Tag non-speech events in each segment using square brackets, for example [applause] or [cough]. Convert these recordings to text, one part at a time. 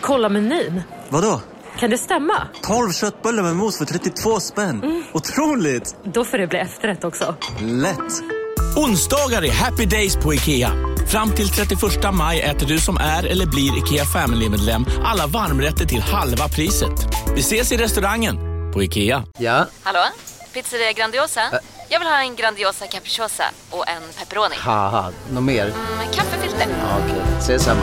Kolla menyn. Vadå? Kan det stämma? 12 köttbullar med mos för 32 spänn. Mm. Otroligt! Då får det bli efterrätt också. Lätt! Onsdagar är happy days på IKEA. Fram till 31 maj äter du som är eller blir IKEA Family-medlem alla varmrätter till halva priset. Vi ses i restaurangen på IKEA. Ja? Hallå? Pizzeria Grandiosa? Ä Jag vill ha en Grandiosa capriciosa och en pepperoni. Något mer? Mm, kaffefilter. Ja, Okej, okay. ses samma.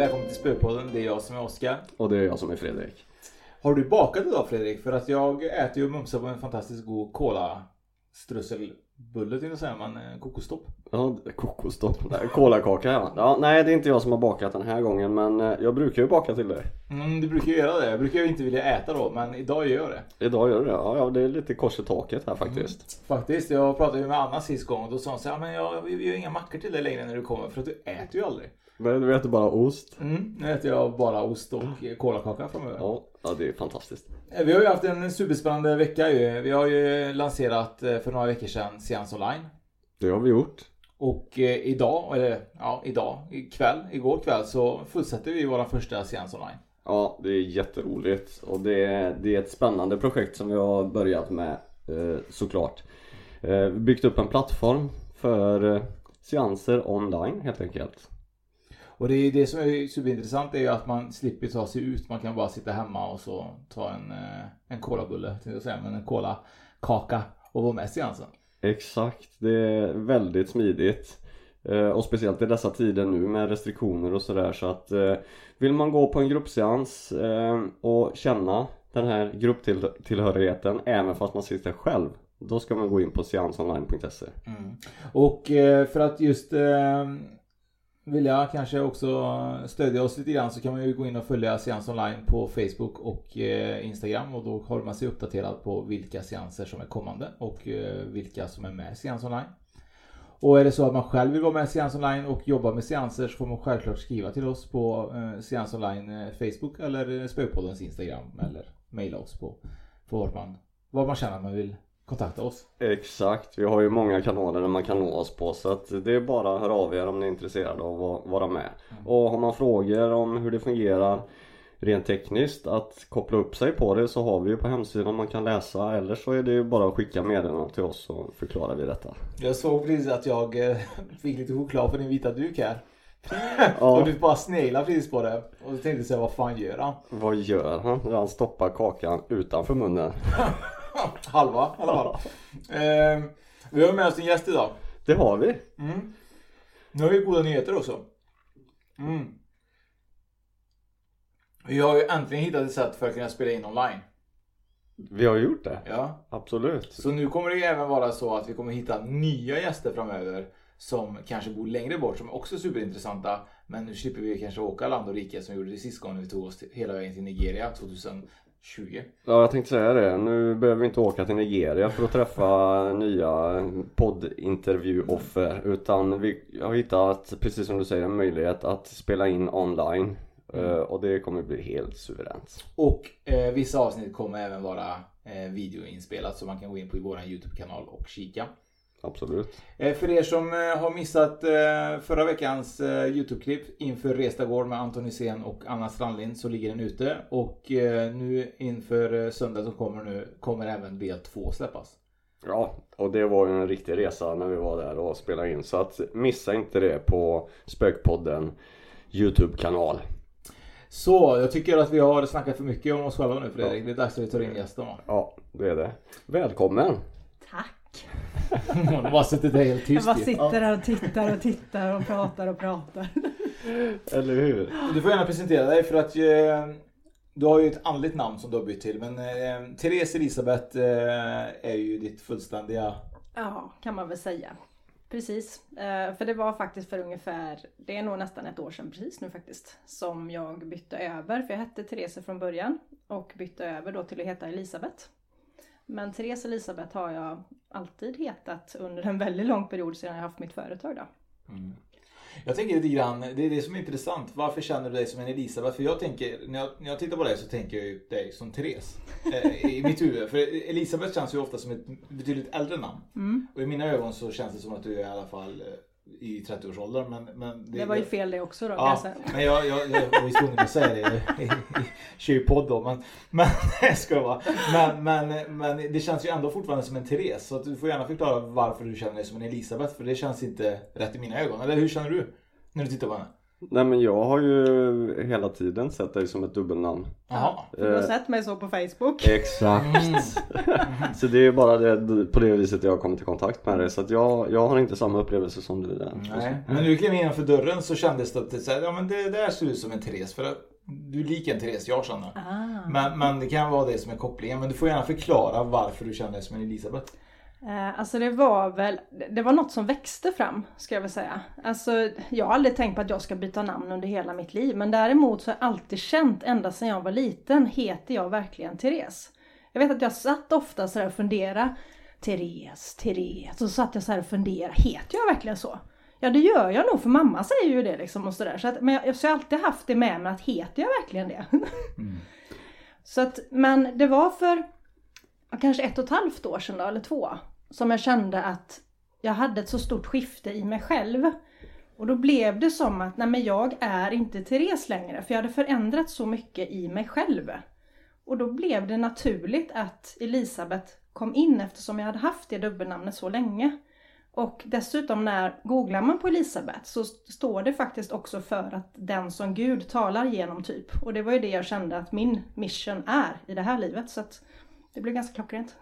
Välkommen till Spökpodden, det är jag som är Oskar. Och det är jag som är Fredrik. Har du bakat idag Fredrik? För att jag äter ju och mumsar på en fantastiskt god cola strösselbulle till säga, men eh, kokostopp. Ja, kokostopp. Kolakaka ja. ja. Nej, det är inte jag som har bakat den här gången, men eh, jag brukar ju baka till dig. Mm, du brukar ju göra det. Jag brukar ju inte vilja äta då, men idag gör jag det. Idag gör du det? Ja, ja det är lite kors i taket här faktiskt. Mm, faktiskt. Jag pratade ju med Anna sist gång och då sa hon så här, men jag, vi gör inga mackor till dig längre när du kommer för att du äter ju aldrig. Men du äter bara ost? Mm, nu äter jag bara ost och kolakaka framöver. Ja, ja, det är fantastiskt. Eh, vi har ju haft en superspännande vecka ju. Vi har ju lanserat eh, för några veckor sedan Seans Online. Det har vi gjort. Och eh, idag, eller ja, idag, ikväll, igår kväll så fullsätter vi våra första Seans Online. Ja, det är jätteroligt och det är, det är ett spännande projekt som vi har börjat med såklart. Vi byggt upp en plattform för seanser online helt enkelt. Och det är det som är superintressant är ju att man slipper ta sig ut. Man kan bara sitta hemma och så ta en, eh, en colabulle, jag säga, men en colakaka och vara med seansen. Exakt, det är väldigt smidigt. Eh, och speciellt i dessa tider nu med restriktioner och sådär så att eh, vill man gå på en gruppseans och känna den här grupptillhörigheten även fast man sitter själv då ska man gå in på seansonline.se mm. Och för att just vill jag kanske också stödja oss lite grann så kan man ju gå in och följa Seans Online på Facebook och eh, Instagram och då håller man sig uppdaterad på vilka seanser som är kommande och eh, vilka som är med i Seans Online. Och är det så att man själv vill vara med i Seans Online och jobba med seanser så får man självklart skriva till oss på eh, Seans Online eh, Facebook eller Spökpoddens Instagram eller mejla oss på, på vart man, vad man känner man vill kontakta oss. Exakt, vi har ju många kanaler där man kan nå oss på så att det är bara att höra av er om ni är intresserade av att vara med. Mm. Och har man frågor om hur det fungerar rent tekniskt att koppla upp sig på det så har vi ju på hemsidan man kan läsa eller så är det ju bara att skicka meddelanden till oss så förklarar vi detta. Jag såg precis att jag eh, [laughs] fick lite choklad på din vita duk här. Ja. [laughs] och du bara sneglar precis på det och så tänkte jag vad fan gör han? Vad gör han? Han stoppar kakan utanför munnen. [laughs] [laughs] Halva i alla fall. Eh, vi har med oss en gäst idag. Det har vi. Mm. Nu har vi goda nyheter också. Mm. Vi har ju äntligen hittat ett sätt för att kunna spela in online. Vi har gjort det. Ja. Absolut. Så nu kommer det ju även vara så att vi kommer hitta nya gäster framöver som kanske bor längre bort som är också superintressanta. Men nu slipper vi kanske åka land och rike som vi gjorde det sist gången vi tog oss hela vägen till Nigeria 2000 20. Ja jag tänkte säga det. Nu behöver vi inte åka till Nigeria för att träffa [laughs] nya poddintervjuoffer utan vi har hittat, precis som du säger, en möjlighet att spela in online. Mm. Uh, och det kommer bli helt suveränt. Och eh, vissa avsnitt kommer även vara eh, videoinspelat så man kan gå in på vår Youtube-kanal och kika. Absolut. Eh, för er som eh, har missat eh, förra veckans Youtube-klipp inför Restagård med Anton Hysén och Anna Strandlind så ligger den ute. Och nu inför söndag som kommer nu kommer även del 2 släppas. Ja, och det var ju en riktig resa när vi var där och spelade in. Så att missa inte det på Spökpodden Youtube-kanal. Så, jag tycker att vi har snackat för mycket om oss själva nu Fredrik. Det är dags att vi tar in gästen va? Ja, det är det. Välkommen! Tack! Hon har bara suttit där helt Jag tyst bara ju. sitter här och tittar och tittar och pratar och pratar. Eller hur? Du får gärna presentera dig för att eh, du har ju ett andligt namn som du har bytt till men eh, Therese Elisabeth eh, är ju ditt fullständiga Ja, kan man väl säga. Precis, för det var faktiskt för ungefär, det är nog nästan ett år sedan precis nu faktiskt, som jag bytte över. För jag hette Therese från början och bytte över då till att heta Elisabeth. Men Therese Elisabeth har jag alltid hetat under en väldigt lång period sedan jag haft mitt företag då. Jag tänker lite grann, det är det som är intressant. Varför känner du dig som en Elisabeth? För jag tänker, när jag, när jag tittar på dig så tänker jag ju dig som Therese. Eh, I mitt huvud. För Elisabeth känns ju ofta som ett betydligt äldre namn. Mm. Och i mina ögon så känns det som att du är i alla fall eh, i 30-årsåldern. Men, men Det var ju fel det också då Ja, men jag, jag, jag var ju tvungen att säga det i, i, tjejpodd då. Men, men, [laughs] ska vara. Men, men, men det känns ju ändå fortfarande som en Therese. Så du får gärna förklara varför du känner dig som en Elisabeth. För det känns inte rätt i mina ögon. Eller hur känner du? När du tittar på henne? Nej men jag har ju hela tiden sett dig som ett dubbelnamn. Jaha. Du har Eh, sett mig så på Facebook. Exakt. [laughs] så det är bara det, på det viset jag har kommit i kontakt med dig. Så att jag, jag har inte samma upplevelse som du där. Nej. Men när du klev innanför dörren så kändes det att det, så här, ja, men det där ser ut som en Therese. För att du är lik en Therese jag känner. Ah. Men, men det kan vara det som är kopplingen. Men du får gärna förklara varför du känner dig som en Elisabeth. Eh, Alltså det var väl, det var något som växte fram ska jag väl säga. Alltså jag har aldrig tänkt på att jag ska byta namn under hela mitt liv. Men däremot så har jag alltid känt ända sedan jag var liten, heter jag verkligen Therese? Jag vet att jag satt ofta så här och funderade. Therese, Therese. Och så satt jag så här och funderade, heter jag verkligen så? Ja det gör jag nog för mamma säger ju det liksom och sådär. Så, att, men jag, så jag har alltid haft det med mig att heter jag verkligen det? [laughs] Så att, men det var för kanske ett och ett halvt år sedan då, eller två, som jag kände att jag hade ett så stort skifte i mig själv. Och då blev det som att, nej men jag är inte Therese längre, för jag hade förändrat så mycket i mig själv. Och då blev det naturligt att Elisabeth kom in eftersom jag hade haft det dubbelnamnet så länge. Och dessutom när googlar man på Elisabeth så står det faktiskt också för att den som Gud talar genom typ. Och det var ju det jag kände att min mission är i det här livet. Så att det blev ganska klockrent.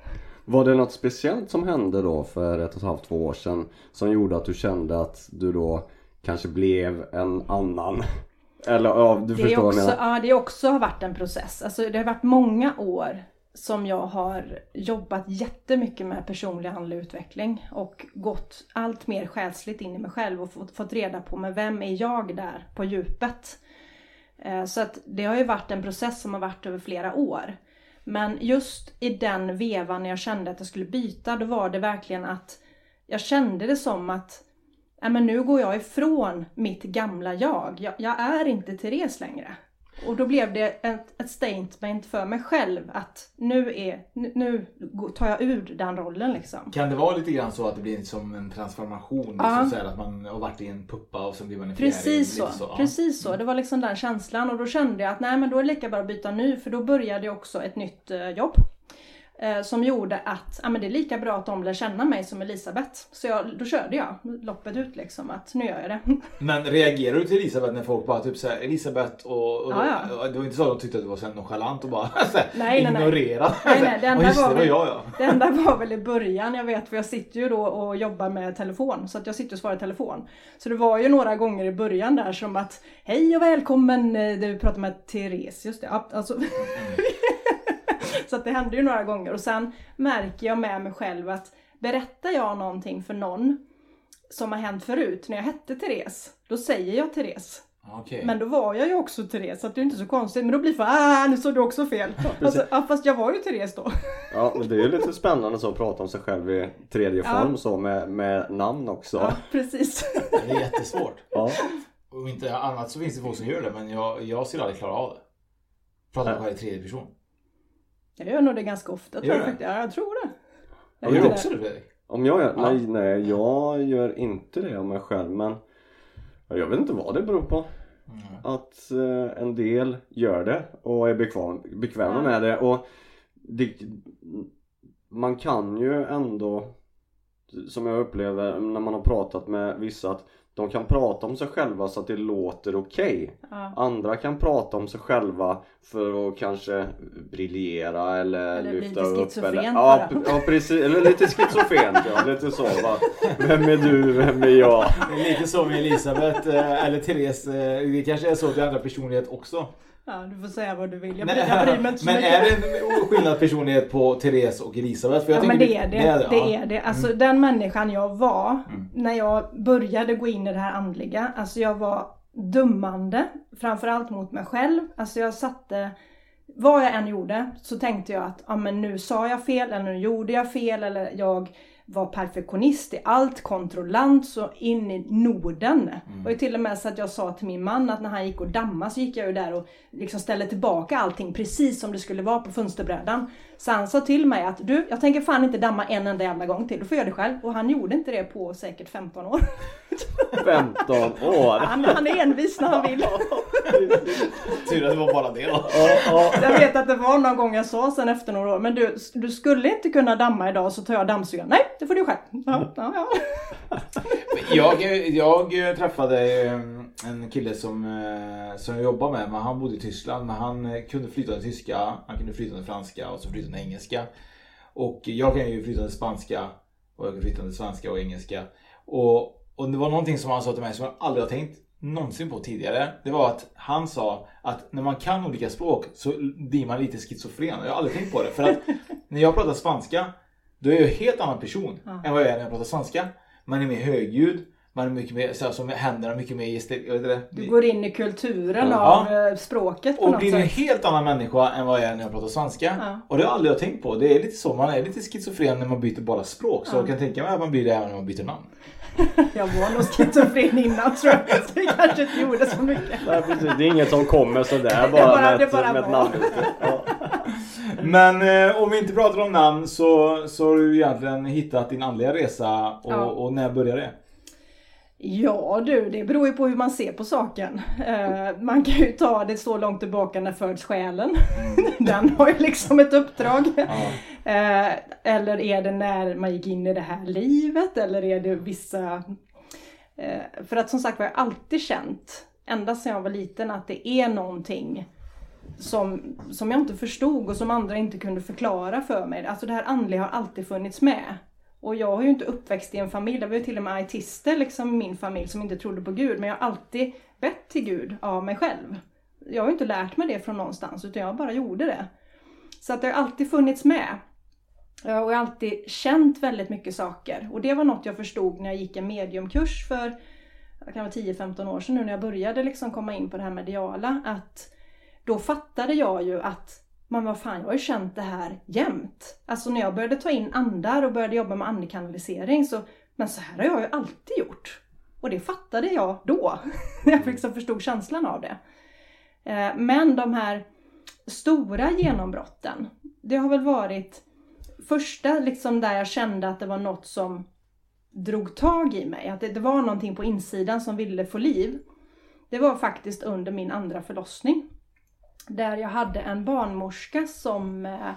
Var det något speciellt som hände då för ett och ett halvt, två år sedan som gjorde att du kände att du då kanske blev en annan? [laughs] Eller ja, du det, förstår är vad jag också, menar. ja, det har också varit en process. Alltså, det har varit många år som jag har jobbat jättemycket med personlig andlig utveckling och gått allt mer själsligt in i mig själv och fått, fått reda på med vem är jag där på djupet. Eh, Så att det har ju varit en process som har varit över flera år. Men just i den vevan när jag kände att jag skulle byta, då var det verkligen att jag kände det som att men nu går jag ifrån mitt gamla jag. jag. Jag är inte Therese längre. Och då blev det ett, ett statement för mig själv att nu, är, nu, tar jag ur den rollen liksom. Kan det vara lite grann så att det blir som en transformation? Ja. Liksom, så här, att man har varit i en puppa och sen blir man en? Precis så. så. Ja. Precis så. Det var liksom den känslan och då kände jag att nej men då är det lika bra att byta nu för då började jag också ett nytt eh, jobb. Eh, som gjorde att ja, men det är lika bra att de lär känna mig som Elisabeth. Så jag, då körde jag loppet ut liksom att nu gör jag det. [laughs] Men reagerar du till Elisabeth när folk bara typ såhär Elisabeth och, och Ja, ja. det var inte så att de tyckte att du var så nonchalant och bara [laughs] så här, Nej, nej, nej. ignorerad? Nej, nej, det [laughs] enda just var det var väl- jag ja. Det enda var väl i början, jag vet för jag sitter ju då och jobbar med telefon så att jag sitter och svarar i telefon. Så det var ju några gånger i början där som att Hej och välkommen, eh, du pratar med Therese, just det. Alltså, så att det hände ju några gånger och sen märker jag med mig själv att berättar jag någonting för någon som har hänt förut när jag hette Therese, då säger jag Therese. Okej. Men då var jag ju också Therese så att det är inte så konstigt. Men då blir det för ah nu såg du också fel. Alltså, ja, fast jag var ju Therese då. Ja, men det är ju lite spännande så att prata om sig själv i tredje Ja. form så med, med namn också. Ja, precis. Det är jättesvårt. Ja. Om inte annat så finns det folk som gör det men jag, jag skulle aldrig klara av det. Prata med själv i tredje person. Jag gör nog det ganska ofta. Tror jag, faktiskt. ja, jag tror det. Ja, Gör du också det Fredrik? Om jag gör? Ja. Nej, nej, jag gör inte det om mig själv men ja, jag vet inte vad det beror på. Att eh, en del gör det och är bekväm, bekväma med det och det, man kan ju ändå som jag upplever när man har pratat med vissa att de kan prata om sig själva så att det låter okej. Ja. Andra kan prata om sig själva för att kanske briljera eller, Eller lyfta lite upp. Eller, ja, ja precis, eller lite schizofrent ja, lite så va. Vem är du, vem är jag? Det är lite så med Elisabeth eh, eller Therese. eh, Det kanske är så att du ändrar personlighet också. Ja, du får säga vad du vill. Jag Nej, jag bryr mig [laughs] inte så men mycket. är det en skillnad personlighet på Therese och Elisabeth? För jag ja men det är det. Det är det, det, är det. Alltså Mm. den människan jag var när jag började gå in i det här andliga. Alltså jag var dummande. Framförallt mot mig själv. Alltså jag satte vad jag än gjorde så tänkte jag att ah, men nu sa jag fel eller nu gjorde jag fel eller jag var perfektionist i allt, kontrollant så in i Norden. Mm. Och till och med så att jag sa till min man att när han gick och dammade så gick jag ju där och liksom ställde tillbaka allting precis som det skulle vara på fönsterbrädan. Han sa till mig att du, jag tänker fan inte damma en enda jävla gång till, du får göra det själv. Och han gjorde inte det på säkert 15 år. [laughs] 15 år. Han, han är envis när han vill. Tur att det var bara det då. Jag vet att det var någon gång jag sa sen efter några år, men du, du skulle inte kunna damma idag så tar jag dammsugaren. Nej, det får du själv. Ja, ja, ja. [laughs] Jag, jag träffade eh, en kille som, eh, som jag jobbar med, men han bodde i Tyskland. Men han eh, kunde flytande tyska, han kunde flytande franska och så flytande engelska. Och jag kan ju flytande spanska och jag kan flytande svenska och engelska. Och, och det var någonting som han sa till mig som jag aldrig har tänkt någonsin på tidigare. Det var att han sa att när man kan olika språk så blir man lite schizofren. Jag har aldrig tänkt på det. För att [laughs] när jag pratar spanska då är jag en helt annan person än vad jag är när jag pratar svenska. Man är mer högljudd, man är mycket mer, så här, som händerna mycket mer gestik, jag. Du går in i kulturen Ja. av eh, språket på Och något blir en sätt. helt annan människa än vad jag är när jag pratar svenska. Ja. Och det har jag aldrig tänkt på. Det är lite så, man är lite schizofren när man byter bara språk. Så Ja. jag kan tänka mig att man blir det även när man byter namn. [laughs] Jag var nog schizofren innan tror jag. Så [laughs] det kanske inte gjorde så mycket. Nej, precis. Det är inget som kommer sådär Det bara, bara- med, ett, bara med ett namn. [laughs] Ja. Men eh, om vi inte pratar om namn så, så har du egentligen hittat din andliga resa och, Ja. och när började det? Ja du, det beror ju på hur man ser på saken. Eh, man kan ju ta det så långt tillbaka när föds själen. [laughs] Den har ju liksom ett uppdrag. Eh, eller är det när man gick in i det här livet? Eller är det vissa... Eh, för att som sagt var jag har alltid känt, ända sedan jag var liten, att det är någonting som, som jag inte förstod och som andra inte kunde förklara för mig. Alltså det här andliga har alltid funnits med. Och jag har ju inte uppväxt i en familj, det var ju till och med autister liksom i min familj som inte trodde på Gud. Men jag har alltid bett till Gud av mig själv. Jag har ju inte lärt mig det från någonstans utan jag bara gjorde det. Så att det har alltid funnits med. Och jag har alltid känt väldigt mycket saker. Och det var något jag förstod när jag gick en mediumkurs för det kan vara 10-15 år sedan nu när jag började liksom komma in på det här mediala. Att då fattade jag ju att men vad fan, jag har ju känt det här jämt. Alltså när jag började ta in andar och började jobba med andekanalisering så, men så här har jag ju alltid gjort. Och det fattade jag då, [laughs] när jag liksom förstod känslan av det. Eh, men de här stora genombrotten, det har väl varit första liksom där jag kände att det var något som drog tag i mig. Att det, det var någonting på insidan som ville få liv. Det var faktiskt under min andra förlossning. Där jag hade en barnmorska som eh,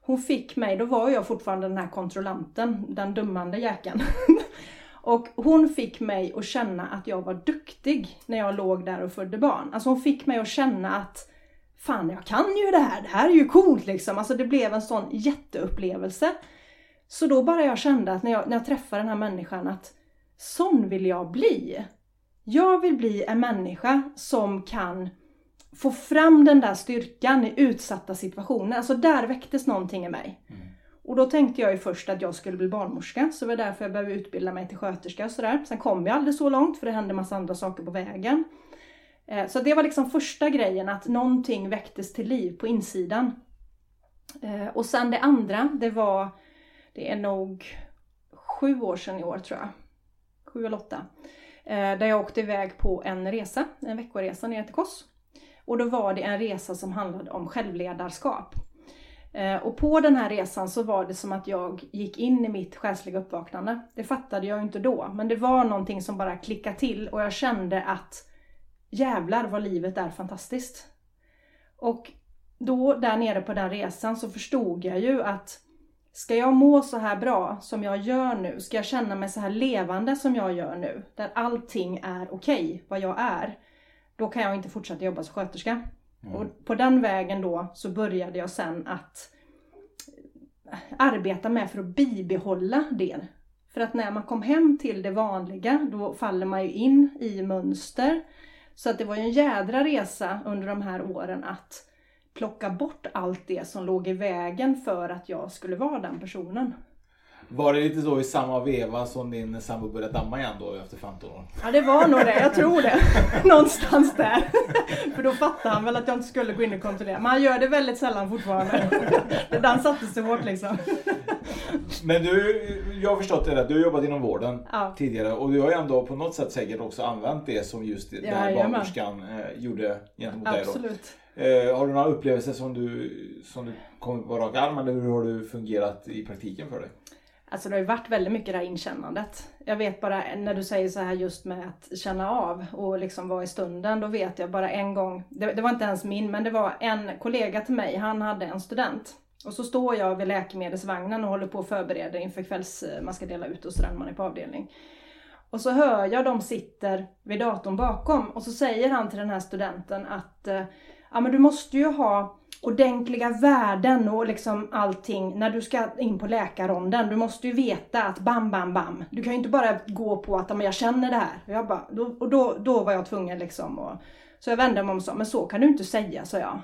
hon fick mig, då var jag fortfarande den här kontrollanten, den dummande jäkeln. [laughs] och hon fick mig att känna att jag var duktig när jag låg där och födde barn. Alltså hon fick mig att känna att fan jag kan ju det här, det här är ju coolt liksom. Alltså det blev en sån jätteupplevelse. Så då bara jag kände att när jag, när jag träffade den här människan att sån vill jag bli. Jag vill bli en människa som kan få fram den där styrkan i utsatta situationer. Alltså där väcktes någonting i mig. Och då tänkte jag ju först att jag skulle bli barnmorska, så det var därför jag började utbilda mig till sköterska och sådär. Sen kom jag aldrig så långt för det hände massa andra saker på vägen. Eh, Så det var liksom första grejen, att någonting väcktes till liv på insidan. Eh, Och sen det andra, det var, det är nog sju år sedan i år tror jag. Sju eller åtta. Eh, Där jag åkte iväg på en resa, en veckoresa ner till Kos. Och då var det en resa som handlade om självledarskap. Eh, och på den här resan så var det som att jag gick in i mitt själsliga uppvaknande. Det fattade jag inte då, men det var någonting som bara klickade till och jag kände att jävlar vad livet är fantastiskt. Och då där nere på den resan så förstod jag ju att Ska jag må så här bra som jag gör nu? Ska jag känna mig så här levande som jag gör nu? Där allting är okej, okay, vad jag är. Då kan jag inte fortsätta jobba som sköterska. Mm. Och på den vägen då så började jag sen att arbeta med för att bibehålla det. För att när man kom hem till det vanliga då faller man ju in i mönster. Så att det var ju en jädra resa under de här åren att plocka bort allt det som låg i vägen för att jag skulle vara den personen. Var det lite så i samma veva som din sambo började damma igen då efter 15 år? Ja det var nog det, jag tror det. [laughs] Någonstans där. För då fattade han väl att jag inte skulle gå in och kontrollera. Men han gör det väldigt sällan fortfarande. Den satte sig hårt liksom. Men du, jag har förstått det rätt. Du har jobbat inom vården ja. tidigare och du har ju ändå på något sätt säkert också använt det som just ja, den här barnmorskan eh, gjorde gentemot dig då. Absolut. Eh, har du några upplevelser som du, som du kommer på rak arm eller hur har du fungerat i praktiken för dig? Alltså det har ju varit väldigt mycket det här inkännandet. Jag vet bara när du säger så här just med att känna av och liksom vara i stunden. Då vet jag bara en gång, det, det var inte ens min, men det var en kollega till mig, han hade en student. Och så står jag vid läkemedelsvagnen och håller på att förbereda inför kvälls, eh, man ska dela ut och sådär när man är på avdelning. Och så hör jag de sitter vid datorn bakom och så säger han till den här studenten att eh, ja men du måste ju ha ordentliga värden och liksom allting när du ska in på läkarronden. Du måste ju veta att bam, bam, bam. Du kan ju inte bara gå på att jag känner det här. Och, jag bara, då, och då, då var jag tvungen liksom. Och, så jag vände mig om och sa, men så kan du inte säga, sa jag.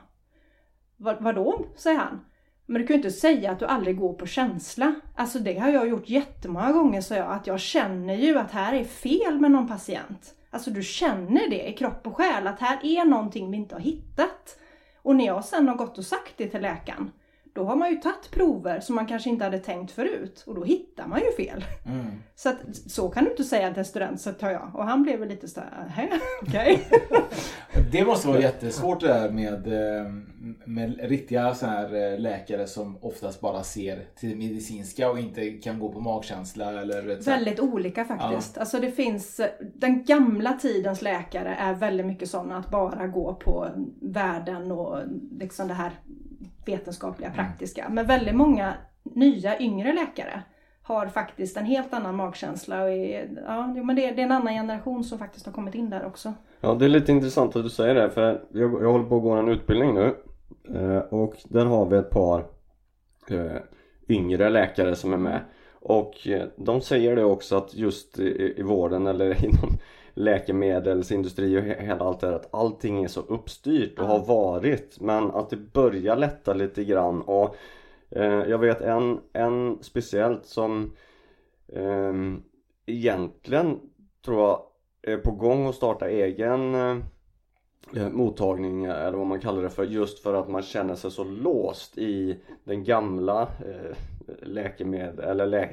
Vad, vadå, säger han. Men du kan ju inte säga att du aldrig går på känsla. Alltså det har jag gjort jättemånga gånger, sa jag. Att jag känner ju att här är fel med någon patient. Alltså du känner det i kropp och själ, att här är någonting vi inte har hittat. Och när jag sen har gått och sagt det till läkaren, då har man ju tagit prover som man kanske inte hade tänkt förut och då hittar man ju fel. Mm. Så att, så kan du inte säga till en student, så tar jag. Och han blev väl lite såhär, [laughs] okej. Okay. [laughs] det måste vara jättesvårt det där med, eh, med riktiga så här eh, läkare som oftast bara ser till det medicinska och inte kan gå på magkänsla eller Väldigt olika faktiskt. Ja. Alltså det finns, den gamla tidens läkare är väldigt mycket sådana att bara gå på värden och liksom det här vetenskapliga, mm. praktiska. Men väldigt många nya yngre läkare har faktiskt en helt annan magkänsla. Och är, ja, men det, är, det är en annan generation som faktiskt har kommit in där också. Ja, det är lite intressant att du säger det för jag, jag håller på att gå en utbildning nu eh, och där har vi ett par eh, yngre läkare som är med och eh, de säger det också att just i, i vården eller [laughs] inom läkemedelsindustri och hela allt det här att allting är så uppstyrt och har varit. Men att det börjar lätta lite grann och eh, jag vet en, en speciellt som eh, egentligen tror jag är på gång att starta egen eh, mottagning eller vad man kallar det för just för att man känner sig så låst i den gamla eh, läkemedel eller lä,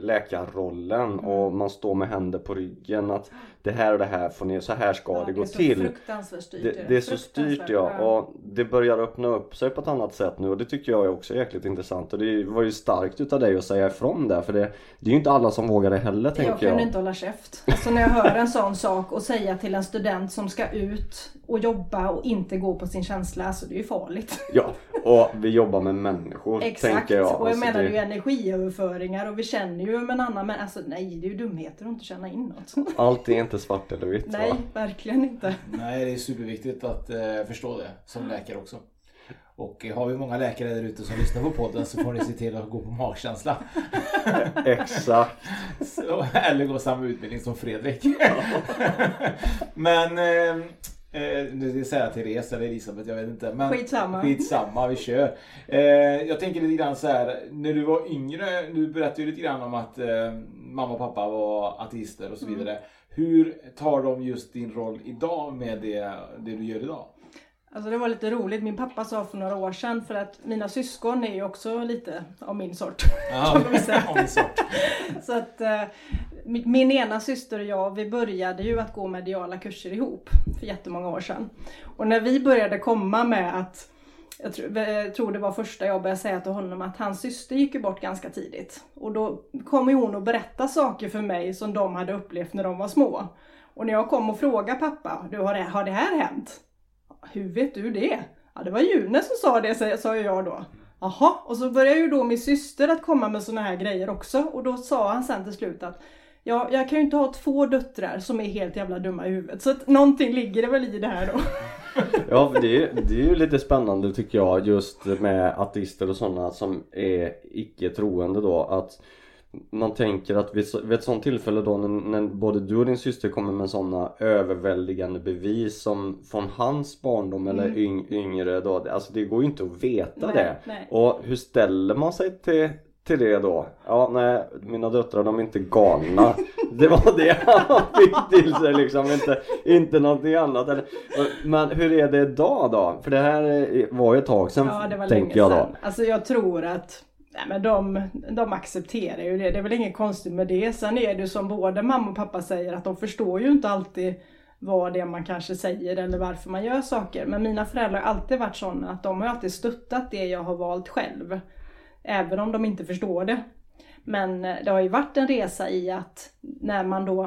läkarrollen mm. och man står med händer på ryggen att det här och det här får ni, så här ska ja, det gå till. Det är så fruktansvärt styrt. Det, det är så styrt ja och det börjar öppna upp sig på ett annat sätt nu och det tycker jag är också jäkligt intressant och det var ju starkt utav dig att säga ifrån där för det, det är ju inte alla som vågar det heller tänker jag. Jag kan inte hålla käft. Alltså när jag hör en sån sak och säga till en student som ska ut och jobba och inte gå på sin känsla, alltså det är ju farligt. [laughs] Ja, och vi jobbar med människor Exakt, tänker jag. och jag alltså, menar det... det är ju energiöverföringar och vi känner ju med en annan men alltså nej det är ju dumheter att inte känna in något. [laughs] Allt är inte svart eller vitt Nej, va? verkligen inte. Nej, det är superviktigt att eh, förstå det som läkare också. Och har vi många läkare där ute som lyssnar på podden så får ni se till att gå på magkänsla. [laughs] Exakt. Så, eller gå samma utbildning som Fredrik. Men eh, Eh, nu ska jag säga Therese eller Elisabeth, jag vet inte. Men skitsamma. Skitsamma, vi kör. Eh, jag tänker lite grann så här, när du var yngre, du berättade ju lite grann om att eh, mamma och pappa var ateister och så mm. vidare. Mm. Hur tar de just din roll idag med det, det du gör idag? Alltså det var lite roligt. Min pappa sa för några år sedan för att mina syskon är ju också lite av min sort. Ja, [laughs] av min sort. Så att eh, min ena syster och jag, vi började ju att gå mediala kurser ihop för jättemånga år sedan. Och när vi började komma med att jag eh, tror det var första jag började säga till honom att hans syster gick ju bort ganska tidigt. Och då kom ju hon och berätta saker för mig som de hade upplevt när de var små. Och när jag kom och frågade pappa, du har det, har det här hänt? Hur vet du det? Ja det var June som sa det, sa jag då. Jaha, och så började ju då min syster att komma med sådana här grejer också och då sa han sen till slut att Ja, jag kan ju inte ha två döttrar som är helt jävla dumma i huvudet så att någonting ligger det väl i det här då. [laughs] Ja, för det, är- det är ju lite spännande tycker jag just med ateister och sådana som är icke troende då att man tänker att vid, vid ett sånt tillfälle då när, när både du och din syster kommer med sådana överväldigande bevis som från hans barndom eller Mm. yng, yngre då, alltså det går ju inte att veta Nej, det. nej. Och hur ställer man sig till, till det då? Ja, nej, mina döttrar de är inte galna. [laughs] Det var det han fick till sig liksom, inte, inte någonting annat. Men hur är det idag då? För det här är- var ju ett tag sedan Ja, det var tänker länge jag då. sedan. Alltså jag tror att Nej, men de, de accepterar ju det. Det är väl inget konstigt med det. Sen är det ju som både mamma och pappa säger att de förstår ju inte alltid vad det är man kanske säger eller varför man gör saker. Men mina föräldrar har alltid varit sådana att de har alltid stöttat det jag har valt själv. Även om de inte förstår det. Men eh, det har ju varit en resa i att när man då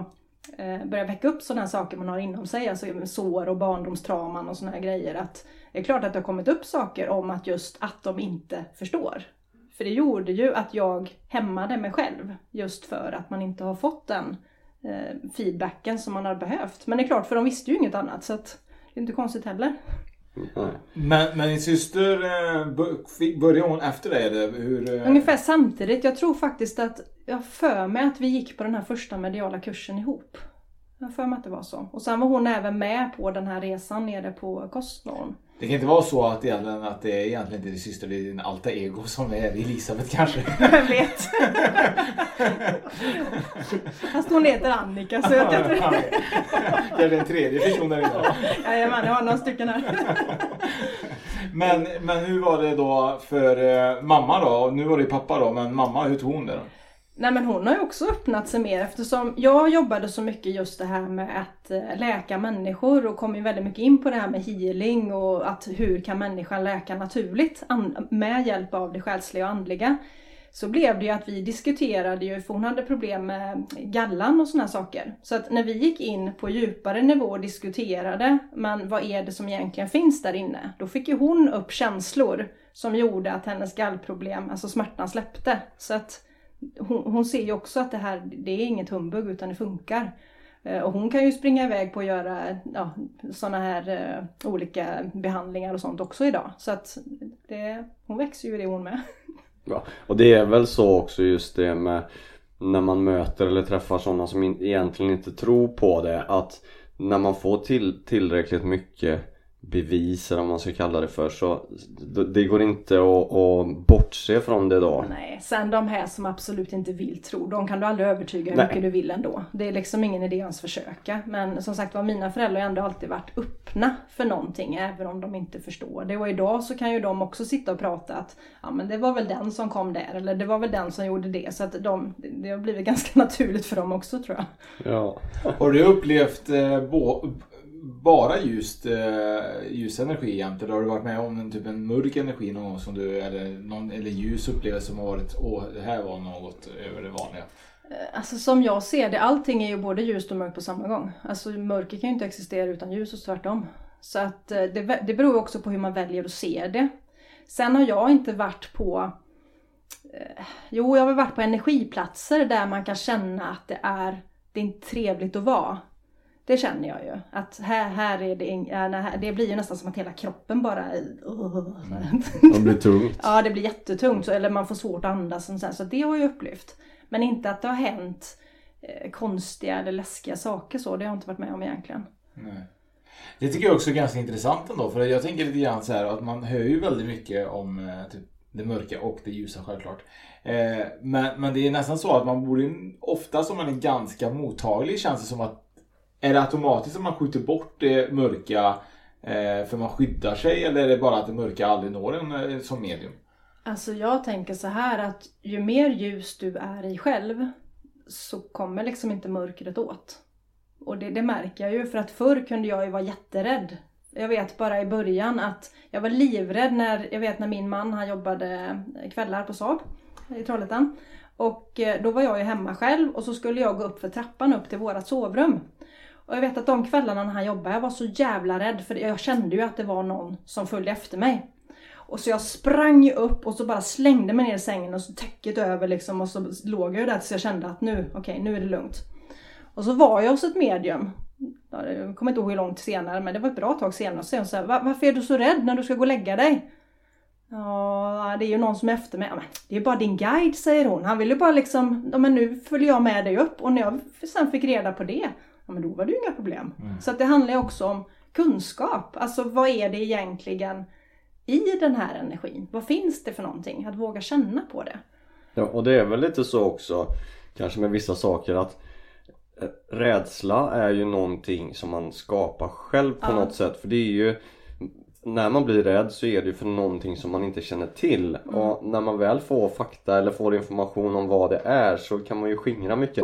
eh, börjar väcka upp sådana här saker man har inom sig, alltså sår och barndomstrauman och sådana här grejer. Att det är klart att det har kommit upp saker om att just att de inte förstår. För det gjorde ju att jag hämmade mig själv just för att man inte har fått den eh, feedbacken som man har behövt. Men det är klart, för de visste ju inget annat så att det är inte konstigt heller. Men, men din syster, eh, började hon efter dig eller hur? eh? Ungefär samtidigt. Jag tror faktiskt att jag för mig att vi gick på den här första mediala kursen ihop. Jag för mig att det var så. Och sen var hon även med på den här resan nere på Kostnorm. Det kan inte vara så att, egentligen, att det är egentligen inte din syster, det är din alta ego som är Elisabeth kanske? [laughs] Jag vet. Fast hon heter Annika så jag kan inte... Kanske en tredje person där inne. Jajamän, jag har några stycken här. Men, men hur var det då för eh, mamma då? Nu var det ju pappa då, men mamma, hur tog hon det då? Nej men hon har ju också öppnat sig mer eftersom jag jobbade så mycket just det här med att eh, läka människor och kom ju väldigt mycket in på det här med healing och att hur kan människan läka naturligt med hjälp av det själsliga och andliga. Så blev det ju att vi diskuterade ju, för hon hade problem med gallan och sådana saker. Så att när vi gick in på djupare nivå och diskuterade, men vad är det som egentligen finns där inne? Då fick ju hon upp känslor som gjorde att hennes gallproblem, alltså smärtan släppte. Så att hon, hon ser ju också att det här, det är inget humbug utan det funkar. Eh, och hon kan ju springa iväg på att göra ja, sådana här eh, olika behandlingar och sånt också idag. Så att det, hon växer ju i det hon med. [laughs] Ja, och det är väl så också just det med när man möter eller träffar sådana som in, egentligen inte tror på det att när man får till, tillräckligt mycket bevis eller vad man ska kalla det för så det- går inte att, att bortse från det då. Nej, sen de här som absolut inte vill tro, de kan du aldrig övertyga hur Nej. mycket du vill ändå. Det är liksom ingen idé ens försöka. Men som sagt var, mina föräldrar har ändå alltid varit öppna för någonting, även om de inte förstår det. Och idag så kan ju de också sitta och prata att ja men det var väl den som kom där, eller det var väl den som gjorde det. Så att de, det har blivit [laughs] ganska naturligt för dem också tror jag. Ja. Har du upplevt eh, bo, bara ljust, eh, ljus energi jämt? Eller har du varit med om en, typ en mörk energi någon gång som du, eller, någon, eller ljus upplevelse som har varit, åh det här var något över det vanliga? Eh, alltså som jag ser det, allting är ju både ljust och mörkt på samma gång. Alltså mörker kan ju inte existera utan ljus och tvärtom. Så att eh, det, det beror också på hur man väljer att se det. Sen har jag inte varit på eh, Jo, jag har varit på energiplatser där man kan känna att det är, det är inte trevligt att vara. Det känner jag ju. Att här, här är det, det blir ju nästan som att hela kroppen bara... Det blir tungt. Ja, det blir jättetungt. Eller man får svårt att andas. Och så, här, så det har jag upplevt. Men inte att det har hänt eh, konstiga eller läskiga saker så. Det har jag inte varit med om egentligen. Nej. Det tycker jag också är ganska intressant ändå. För jag tänker lite grann så här att man hör ju väldigt mycket om eh, typ, det mörka och det ljusa självklart. Eh, men, men det är nästan så att man borde, ofta som man är ganska mottaglig känns det som att är det automatiskt att man skjuter bort det mörka eh, för man skyddar sig eller är det bara att det mörka aldrig når en eh, som medium? Alltså jag tänker så här att ju mer ljus du är i själv så kommer liksom inte mörkret åt. Och det, det märker jag ju för att förr kunde jag ju vara jätterädd. Jag vet bara i början att jag var livrädd när, jag vet när min man han jobbade eh, kvällar på Saab i Trollhättan. Och eh, då var jag ju hemma själv och så skulle jag gå upp för trappan upp till vårat sovrum. Och jag vet att de kvällarna när han jobbade, jag var så jävla rädd för jag kände ju att det var någon som följde efter mig. Och så jag sprang ju upp och så bara slängde mig ner i sängen och så täcket över liksom och så låg jag ju där tills jag kände att nu, okej okay, nu är det lugnt. Och så var jag hos ett medium. Jag kommer inte ihåg hur långt senare men det var ett bra tag senare. Och så sa varför är du så rädd när du ska gå och lägga dig? Ja, det är ju någon som är efter mig. Ja, men det är bara din guide säger hon. Han vill ju bara liksom, ja men nu följer jag med dig upp. Och när jag sen fick reda på det, ja men då var det ju inga problem. Mm. Så att det handlar ju också om kunskap. Alltså vad är det egentligen i den här energin? Vad finns det för någonting? Att våga känna på det. Ja, och det är väl lite så också, kanske med vissa saker att eh, rädsla är ju någonting som man skapar själv på ja. något sätt. För det är ju när man blir rädd så är det ju för någonting som man inte känner till. Mm. Och när man väl får fakta eller får information om vad det är så kan man ju skingra mycket.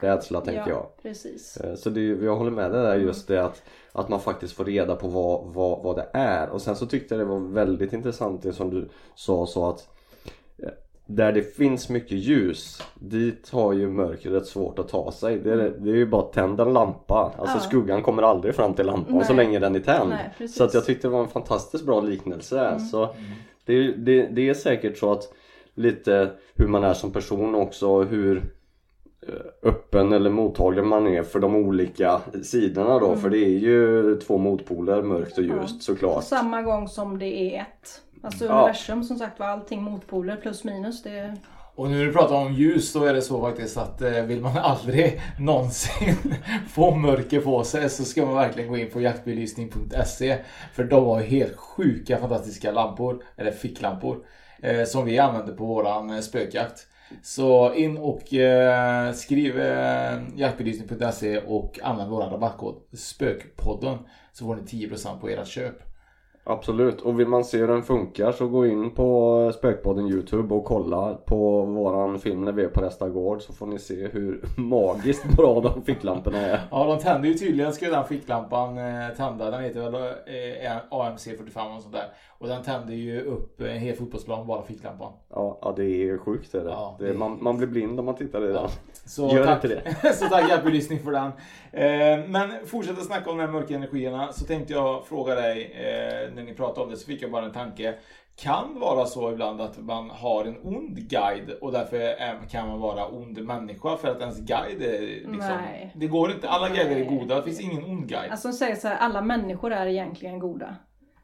Rädsla tänker ja, jag. Precis. Eh, så det, jag håller med dig där just det att, att man faktiskt får reda på vad, vad, vad det är. Och sen så tyckte jag det var väldigt intressant det som du sa så att där det finns mycket ljus dit har ju mörkret svårt att ta sig. Det är, mm. det är ju bara att tända en lampa. Alltså ja. skuggan kommer aldrig fram till lampan Nej. så länge den är tänd. Nej, så att jag tyckte det var en fantastiskt bra liknelse. Mm. Så det, det, det, är säkert så att lite hur man är som person också hur eh, öppen eller mottaglig man är för de olika sidorna då. Mm. För det är ju två motpoler, mörkt och ljust ja. såklart. På samma gång som det är ett. Alltså ja. universum som sagt var allting motpoler plus minus. Det... Och nu när du pratar om ljus då är det så faktiskt att eh, vill man [laughs] aldrig någonsin [laughs] få mörker på sig så ska man verkligen gå in på jaktbelysning.se För de har helt sjuka fantastiska lampor, eller ficklampor, eh, som vi använder på våran eh, spökjakt. Så in och eh, skriv eh, jaktbelysning.se och använd vår rabattkod SPÖKPODDEN så får ni 10% på ert köp. Absolut, och vill man se hur den funkar så gå in på Spökpodden Youtube och kolla på våran film när vi är på nästa gård så får ni se hur [laughs] magiskt bra de ficklamporna är. Ja, de tänder ju tydligen ska den ficklampan eh, tända. Den heter väl eh, AMC 45 och sånt där. Och den tänder ju upp en hel fotbollsplan bara ficklampan. Ja, ja det är sjukt är det. Ja, det. Man, man, blir blind om man tittar i den. Ja. Så Gör tack, inte det. [laughs] så tack hjälpbelysning för den. Eh, men fortsätta snacka om de här mörka energierna så tänkte jag fråga dig eh, när ni pratade om det så fick jag bara en tanke. Kan vara så ibland att man har en ond guide och därför kan man vara ond människa för att ens guide är liksom... Nej. Det går inte. Alla guider är goda. Det finns ingen ond guide. Alltså säger så här, alla människor är egentligen goda.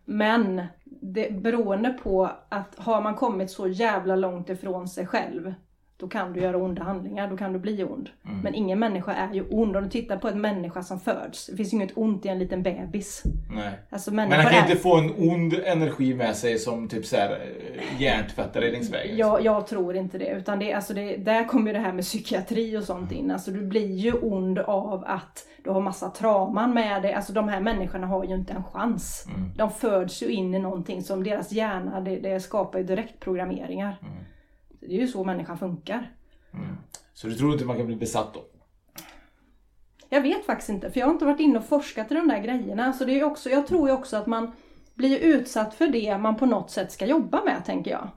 Men det, beroende på att har man kommit så jävla långt ifrån sig själv då kan du göra onda handlingar, då kan du bli ond. Mm. Men ingen människa är ju ond. Om du tittar på en människa som föds, det finns ju inget ont i en liten bebis. Nej. Alltså, men han kan är... inte få en ond energi med sig som typ såhär eh, hjärntvättare längs vägen. Ja, jag tror inte det. Utan det, alltså det, där kommer ju det här med psykiatri och sånt in. Alltså du blir ju ond av att du har massa trauman med dig. Alltså de här människorna har ju inte en chans. Mm. De föds ju in i någonting som deras hjärna, det, det skapar ju direktprogrammeringar. Mm. Det är ju så människan funkar. Mm. Så du tror inte man kan bli besatt då? Jag vet faktiskt inte, för jag har inte varit inne och forskat i de där grejerna. Så det är också, jag tror ju också att man blir utsatt för det man på något sätt ska jobba med, tänker jag.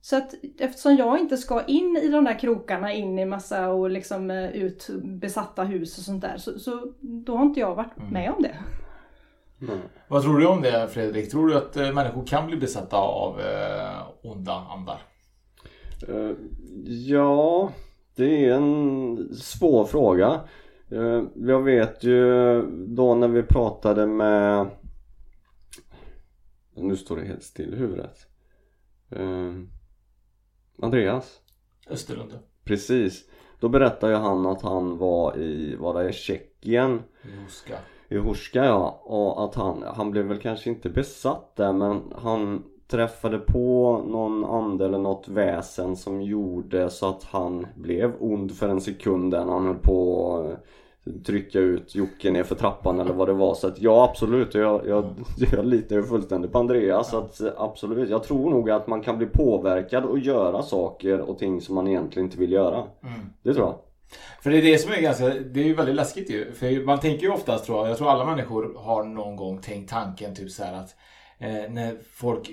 Så att eftersom jag inte ska in i de där krokarna, in i massa och liksom eh, ut besatta hus och sånt där, så, så då har inte jag varit mm. med om det. Mm. Vad tror du om det Fredrik? Tror du att eh, människor kan bli besatta av eh, onda andar? Uh, ja, det är en svår fråga. Uh, jag vet ju då när vi pratade med Nu står det helt still i huvudet. Uh, Andreas? Österlund. Precis. Då berättade han att han var i, var det i Tjeckien? Joska. I Horska ja. Och att han, han blev väl kanske inte besatt där men han träffade på någon ande eller något väsen som gjorde så att han blev ond för en sekund där när han höll på att trycka ut Jocke ner för trappan eller vad det var. Så att ja absolut, jag, jag, jag litar ju fullständigt på Andreas. Så att absolut, jag tror nog att man kan bli påverkad och göra saker och ting som man egentligen inte vill göra. Mm. Det tror jag. För det är det som är ganska, det är ju väldigt läskigt ju. För man tänker ju oftast tror jag, jag tror alla människor har någon gång tänkt tanken typ så här att eh, när folk